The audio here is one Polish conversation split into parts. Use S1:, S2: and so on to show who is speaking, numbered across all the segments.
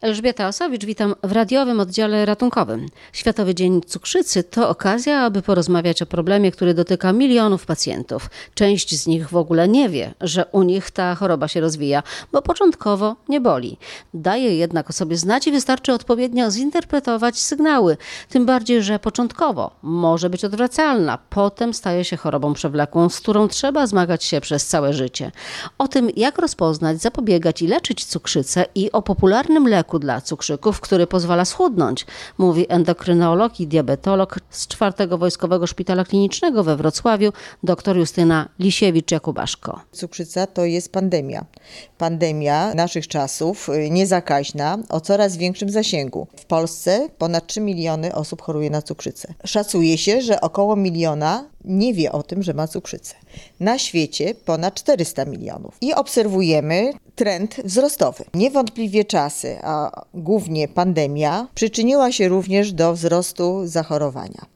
S1: Elżbieta Osowicz, witam w radiowym oddziale ratunkowym. Światowy Dzień Cukrzycy to okazja, aby porozmawiać o problemie, który dotyka milionów pacjentów. Część z nich w ogóle nie wie, że u nich ta choroba się rozwija, bo początkowo nie boli. Daje jednak o sobie znać i wystarczy odpowiednio zinterpretować sygnały. Tym bardziej, że początkowo może być odwracalna, potem staje się chorobą przewlekłą, z którą trzeba zmagać się przez całe życie. O tym, jak rozpoznać, zapobiegać i leczyć cukrzycę i o popularnym leku dla cukrzyków, który pozwala schudnąć, mówi endokrynolog i diabetolog z czwartego Wojskowego Szpitala Klinicznego we Wrocławiu, dr Justyna Lisiewicz-Jakubaszko.
S2: Cukrzyca to jest pandemia. Pandemia naszych czasów, y, niezakaźna, o coraz większym zasięgu. W Polsce ponad 3 miliony osób choruje na cukrzycę. Szacuje się, że około miliona nie wie o tym, że ma cukrzycę. Na świecie ponad 400 milionów. I obserwujemy trend wzrostowy. Niewątpliwie czasy, a głównie pandemia, przyczyniła się również do wzrostu zachorowania.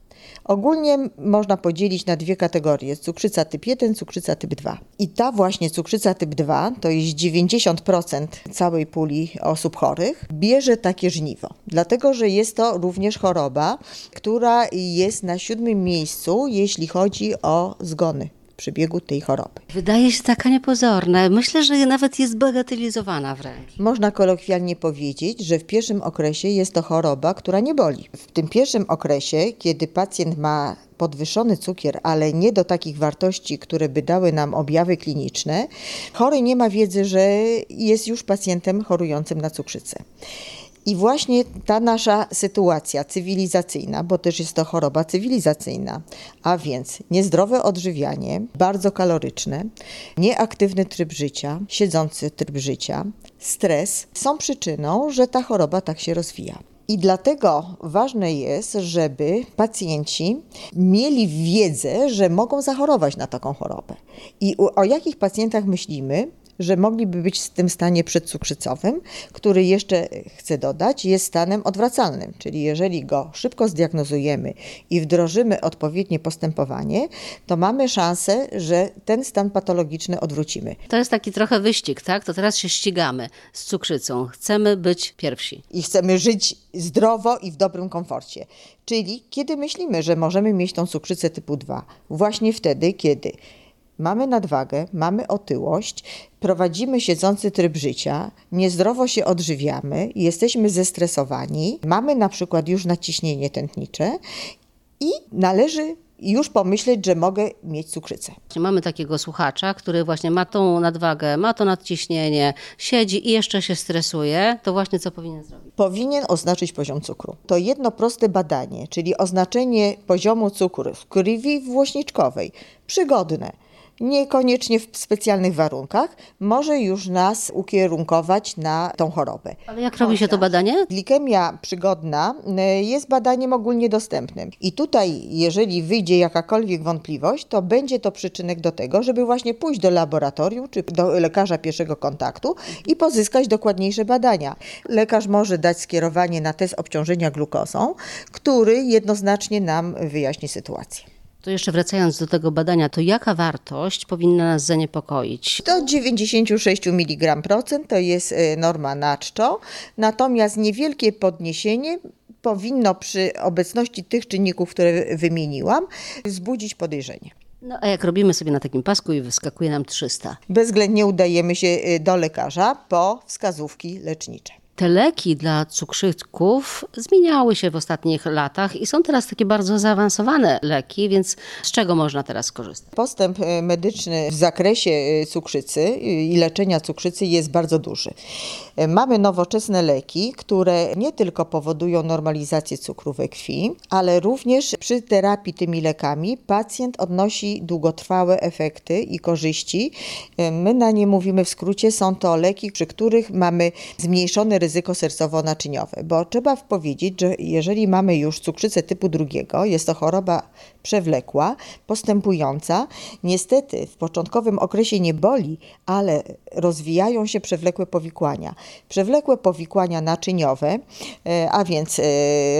S2: Ogólnie można podzielić na dwie kategorie: cukrzyca typ 1, cukrzyca typ 2. I ta właśnie cukrzyca typ 2, to jest 90% całej puli osób chorych, bierze takie żniwo. Dlatego, że jest to również choroba, która jest na siódmym miejscu, jeśli chodzi o zgony przebiegu tej choroby.
S1: Wydaje się taka niepozorna. Myślę, że nawet jest bagatelizowana wręcz.
S2: Można kolokwialnie powiedzieć, że w pierwszym okresie jest to choroba, która nie boli. W tym pierwszym okresie, kiedy pacjent ma podwyższony cukier, ale nie do takich wartości, które by dały nam objawy kliniczne, chory nie ma wiedzy, że jest już pacjentem chorującym na cukrzycę. I właśnie ta nasza sytuacja cywilizacyjna, bo też jest to choroba cywilizacyjna, a więc niezdrowe odżywianie, bardzo kaloryczne, nieaktywny tryb życia, siedzący tryb życia, stres są przyczyną, że ta choroba tak się rozwija. I dlatego ważne jest, żeby pacjenci mieli wiedzę, że mogą zachorować na taką chorobę. I o jakich pacjentach myślimy? Że mogliby być w tym stanie przedcukrzycowym, który jeszcze chcę dodać, jest stanem odwracalnym, czyli jeżeli go szybko zdiagnozujemy i wdrożymy odpowiednie postępowanie, to mamy szansę, że ten stan patologiczny odwrócimy.
S1: To jest taki trochę wyścig, tak? To teraz się ścigamy z cukrzycą. Chcemy być pierwsi.
S2: I chcemy żyć zdrowo i w dobrym komforcie. Czyli kiedy myślimy, że możemy mieć tą cukrzycę typu 2? Właśnie wtedy, kiedy mamy nadwagę, mamy otyłość, prowadzimy siedzący tryb życia, niezdrowo się odżywiamy, jesteśmy zestresowani, mamy na przykład już naciśnienie tętnicze i należy już pomyśleć, że mogę mieć cukrzycę.
S1: Mamy takiego słuchacza, który właśnie ma tą nadwagę, ma to nadciśnienie, siedzi i jeszcze się stresuje, to właśnie co powinien zrobić?
S2: Powinien oznaczyć poziom cukru. To jedno proste badanie, czyli oznaczenie poziomu cukru w krwi włośniczkowej, przygodne niekoniecznie w specjalnych warunkach, może już nas ukierunkować na tą chorobę.
S1: Ale jak robi się to badanie?
S2: Glikemia przygodna y, jest badaniem ogólnie dostępnym. I tutaj, jeżeli wyjdzie jakakolwiek wątpliwość, to będzie to przyczynek do tego, żeby właśnie pójść do laboratorium czy do lekarza pierwszego kontaktu i pozyskać dokładniejsze badania. Lekarz może dać skierowanie na test obciążenia glukozą, który jednoznacznie nam wyjaśni sytuację.
S1: To jeszcze wracając do tego badania, to jaka wartość powinna nas zaniepokoić?
S2: Do 96 mg procent to jest y, norma na czczo, natomiast niewielkie podniesienie powinno przy obecności tych czynników, które wymieniłam, wzbudzić podejrzenie.
S1: No a jak robimy sobie na takim pasku i wyskakuje nam 300?
S2: Bezwzględnie udajemy się y, do lekarza po wskazówki lecznicze.
S1: Te leki dla cukrzyków zmieniały się w ostatnich latach i są teraz takie bardzo zaawansowane leki, więc z czego można teraz korzystać?
S2: Postęp y, medyczny w zakresie y, cukrzycy i leczenia cukrzycy jest bardzo duży. Mamy nowoczesne leki, które nie tylko powodują normalizację cukru we krwi, ale również przy terapii tymi lekami pacjent odnosi długotrwałe efekty i korzyści. My na nie mówimy w skrócie, są to leki, przy których mamy zmniejszony ryzyko sercowo-naczyniowe, bo trzeba powiedzieć, że jeżeli mamy już cukrzycę typu drugiego, jest to choroba przewlekła, postępująca. Niestety w początkowym okresie nie boli, ale rozwijają się przewlekłe powikłania. Przewlekłe powikłania naczyniowe, e, a więc e,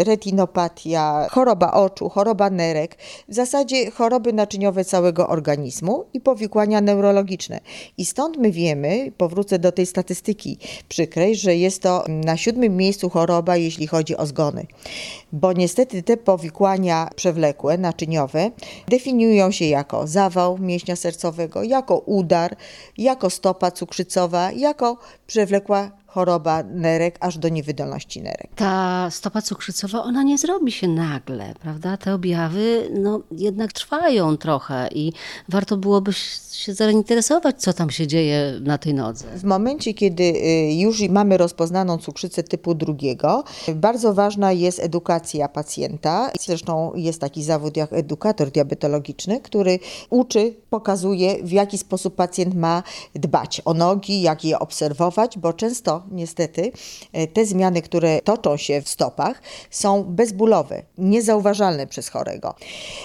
S2: retinopatia, choroba oczu, choroba nerek, w zasadzie choroby naczyniowe całego organizmu i powikłania neurologiczne. I stąd my wiemy, powrócę do tej statystyki przykrej, że jest to na siódmym miejscu choroba, jeśli chodzi o zgony. Bo niestety te powikłania przewlekłe, naczyniowe, definiują się jako zawał mięśnia sercowego, jako udar, jako stopa cukrzycowa, jako przewlekła choroba nerek aż do niewydolności nerek.
S1: Ta stopa cukrzycowa, ona nie zrobi się nagle, prawda? Te objawy no, jednak trwają trochę i warto byłoby się zainteresować, co tam się dzieje na tej nodze.
S2: W momencie, kiedy y, już mamy rozpoznaną cukrzycę typu drugiego, bardzo ważna jest edukacja pacjenta. Zresztą jest taki zawód jak edukator diabetologiczny, który uczy, pokazuje, w jaki sposób pacjent ma dbać o nogi, jak je obserwować, bo często niestety y, te zmiany, które toczą się w stopach, są bezbólowe, niezauważalne przez chorego.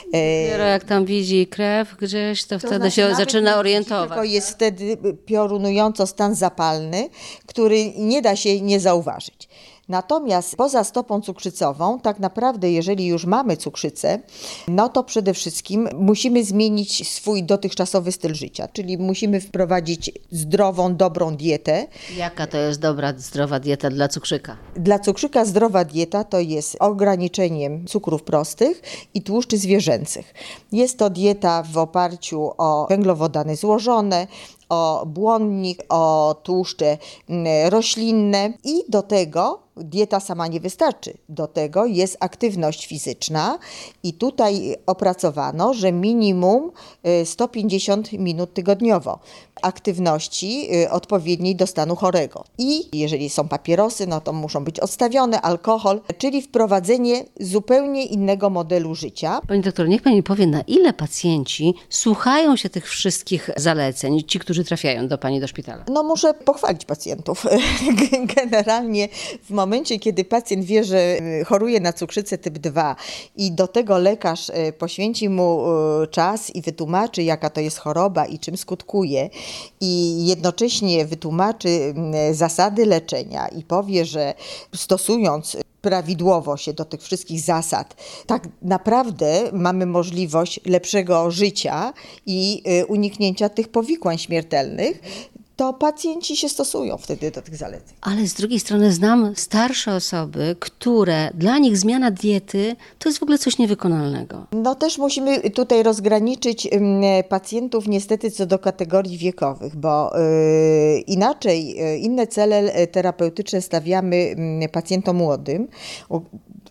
S1: Dopiero jak tam widzi krew gdzieś, to, to wtedy znaczy, się zaczyna orientować.
S2: Tylko jest wtedy piorunująco stan zapalny, który nie da się nie zauważyć. Natomiast poza stopą cukrzycową, tak naprawdę, jeżeli już mamy cukrzycę, no to przede wszystkim musimy zmienić swój dotychczasowy styl życia, czyli musimy wprowadzić zdrową, dobrą dietę.
S1: Jaka to jest dobra, zdrowa dieta dla cukrzyka?
S2: Dla cukrzyka zdrowa dieta to jest ograniczeniem cukrów prostych i tłuszczy zwierzęcych. Jest to dieta w oparciu o węglowodany złożone, o błonnik, o tłuszcze mm, roślinne i do tego dieta sama nie wystarczy. Do tego jest aktywność fizyczna i tutaj opracowano, że minimum 150 y, minut tygodniowo aktywności y, odpowiedniej do stanu chorego. I jeżeli są papierosy, no to muszą być odstawione, alkohol, czyli wprowadzenie zupełnie innego modelu życia.
S1: Pani doktor, niech Pani powie, na ile pacjenci słuchają się tych wszystkich zaleceń, ci, którzy trafiają do Pani do szpitala?
S2: No muszę pochwalić pacjentów. Generalnie w momencie, kiedy pacjent wie, że y, choruje na cukrzycę typ 2 i do tego lekarz y, poświęci mu czas i wytłumaczy, jaka to jest choroba i czym skutkuje, i jednocześnie wytłumaczy zasady leczenia i powie, że stosując prawidłowo się do tych wszystkich zasad, tak naprawdę mamy możliwość lepszego życia i uniknięcia tych powikłań śmiertelnych, to pacjenci się stosują wtedy do tych zaleceń.
S1: Ale z drugiej strony znam starsze osoby, które dla nich zmiana diety to jest w ogóle coś niewykonalnego.
S2: No też musimy tutaj rozgraniczyć pacjentów niestety co do kategorii wiekowych, bo yy, inaczej, yy, inne cele terapeutyczne stawiamy pacjentom młodym,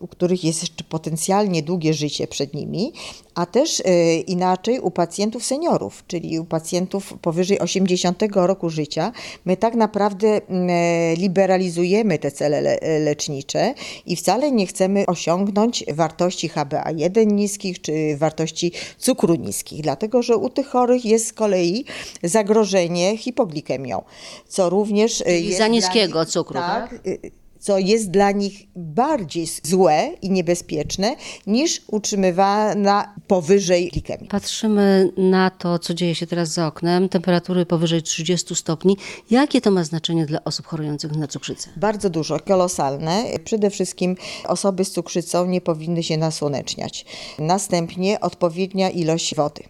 S2: u, których jest jeszcze potencjalnie długie życie przed nimi, a też y, inaczej u pacjentów seniorów, czyli u pacjentów powyżej 80 roku życia. My tak naprawdę mm, e, liberalizujemy te cele le lecznicze i wcale nie chcemy osiągnąć wartości HbA1 niskich czy wartości cukru niskich, dlatego że u tych chorych jest z kolei zagrożenie hipoglikemią, co również
S1: y, jest za niskiego nich, cukru, tak? tak?
S2: Co jest dla nich bardziej złe i niebezpieczne niż utrzymywana powyżej glikemii.
S1: Patrzymy na to, co dzieje się teraz za oknem, temperatury powyżej 30 stopni. Jakie to ma znaczenie dla osób chorujących na cukrzycę?
S2: Bardzo dużo, kolosalne. Przede wszystkim osoby z cukrzycą nie powinny się nasłoneczniać. Następnie odpowiednia ilość wody.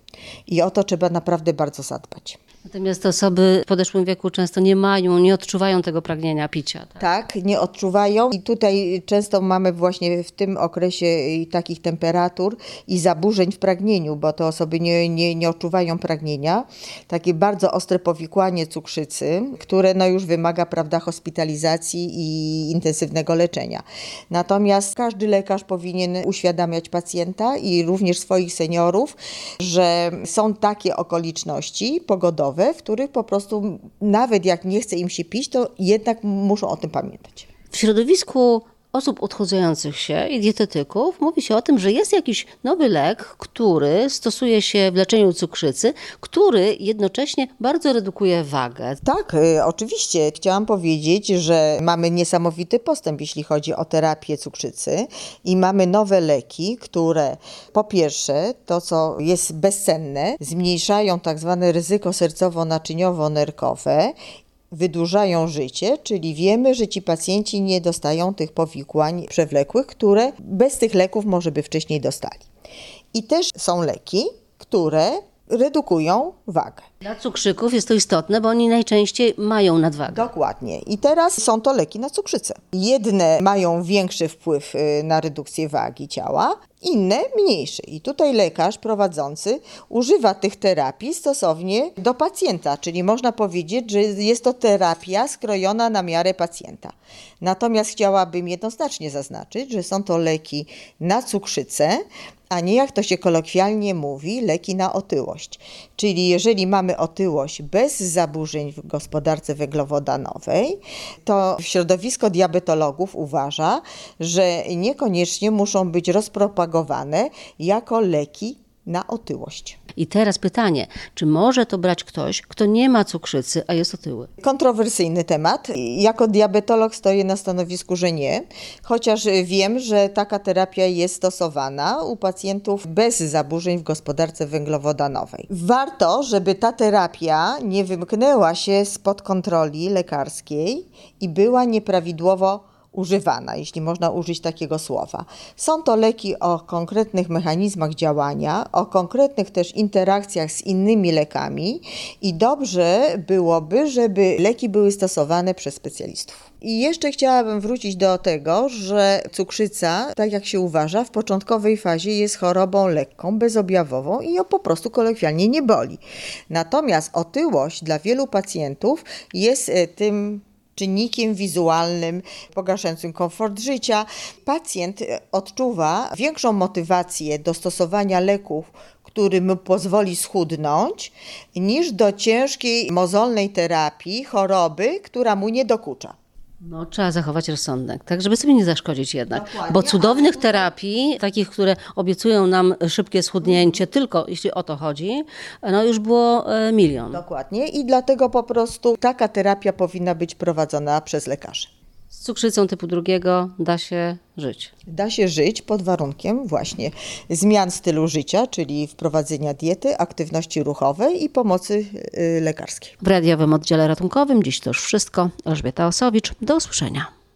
S2: I o to trzeba naprawdę bardzo zadbać.
S1: Natomiast osoby w podeszłym wieku często nie mają, nie odczuwają tego pragnienia picia.
S2: Tak? tak, nie odczuwają i tutaj często mamy właśnie w tym okresie takich temperatur i zaburzeń w pragnieniu, bo te osoby nie, nie, nie odczuwają pragnienia. Takie bardzo ostre powikłanie cukrzycy, które no już wymaga prawda, hospitalizacji i intensywnego leczenia. Natomiast każdy lekarz powinien uświadamiać pacjenta i również swoich seniorów, że są takie okoliczności pogodowe, w których po prostu nawet jak nie chce im się pić, to jednak muszą o tym pamiętać.
S1: W środowisku osób odchudzających się i dietetyków mówi się o tym, że jest jakiś nowy lek, który stosuje się w leczeniu cukrzycy, który jednocześnie bardzo redukuje wagę.
S2: Tak, y, oczywiście. Chciałam powiedzieć, że mamy niesamowity postęp, jeśli chodzi o terapię cukrzycy i mamy nowe leki, które po pierwsze, to co jest bezcenne, zmniejszają tak zwane ryzyko sercowo-naczyniowo-nerkowe wydłużają życie, czyli wiemy, że ci pacjenci nie dostają tych powikłań przewlekłych, które bez tych leków może by wcześniej dostali. I też są leki, które redukują wagę.
S1: Dla cukrzyków jest to istotne, bo oni najczęściej mają nadwagę.
S2: Dokładnie. I teraz są to leki na cukrzycę. Jedne mają większy wpływ y, na redukcję wagi ciała, inne mniejszy. I tutaj lekarz prowadzący używa tych terapii stosownie do pacjenta, czyli można powiedzieć, że jest to terapia skrojona na miarę pacjenta. Natomiast chciałabym jednoznacznie zaznaczyć, że są to leki na cukrzycę, a nie jak to się kolokwialnie mówi, leki na otyłość. Czyli jeżeli mamy otyłość bez zaburzeń w gospodarce węglowodanowej, to środowisko diabetologów uważa, że niekoniecznie muszą być rozpropagowane jako leki na otyłość.
S1: I teraz pytanie, czy może to brać ktoś, kto nie ma cukrzycy, a jest otyły?
S2: Kontrowersyjny temat. Jako diabetolog stoję na stanowisku, że nie, chociaż wiem, że taka terapia jest stosowana u pacjentów bez zaburzeń w gospodarce węglowodanowej. Warto, żeby ta terapia nie wymknęła się spod kontroli lekarskiej i była nieprawidłowo używana, jeśli można użyć takiego słowa. Są to leki o konkretnych mechanizmach działania, o konkretnych też interakcjach z innymi lekami i dobrze byłoby, żeby leki były stosowane przez specjalistów. I jeszcze chciałabym wrócić do tego, że cukrzyca, tak jak się uważa, w początkowej fazie jest chorobą lekką, bezobjawową i ją po prostu kolokwialnie nie boli. Natomiast otyłość dla wielu pacjentów jest e, tym czynnikiem wizualnym pogarszającym komfort życia. Pacjent odczuwa większą motywację do stosowania leków, który mu pozwoli schudnąć, niż do ciężkiej mozolnej terapii choroby, która mu nie dokucza.
S1: No, trzeba zachować rozsądek, tak, żeby sobie nie zaszkodzić jednak.
S2: Dokładnie,
S1: Bo cudownych terapii, takich, które obiecują nam szybkie schudnięcie, tylko jeśli o to chodzi, no już było e, milion.
S2: Dokładnie i dlatego po prostu taka terapia powinna być prowadzona przez lekarzy.
S1: Cukrzycą typu drugiego da się żyć.
S2: Da się żyć pod warunkiem właśnie zmian stylu życia, czyli wprowadzenia diety, aktywności ruchowej i pomocy y, lekarskiej.
S1: W radiowym oddziale ratunkowym dziś to już wszystko. Elżbieta Osowicz, do usłyszenia.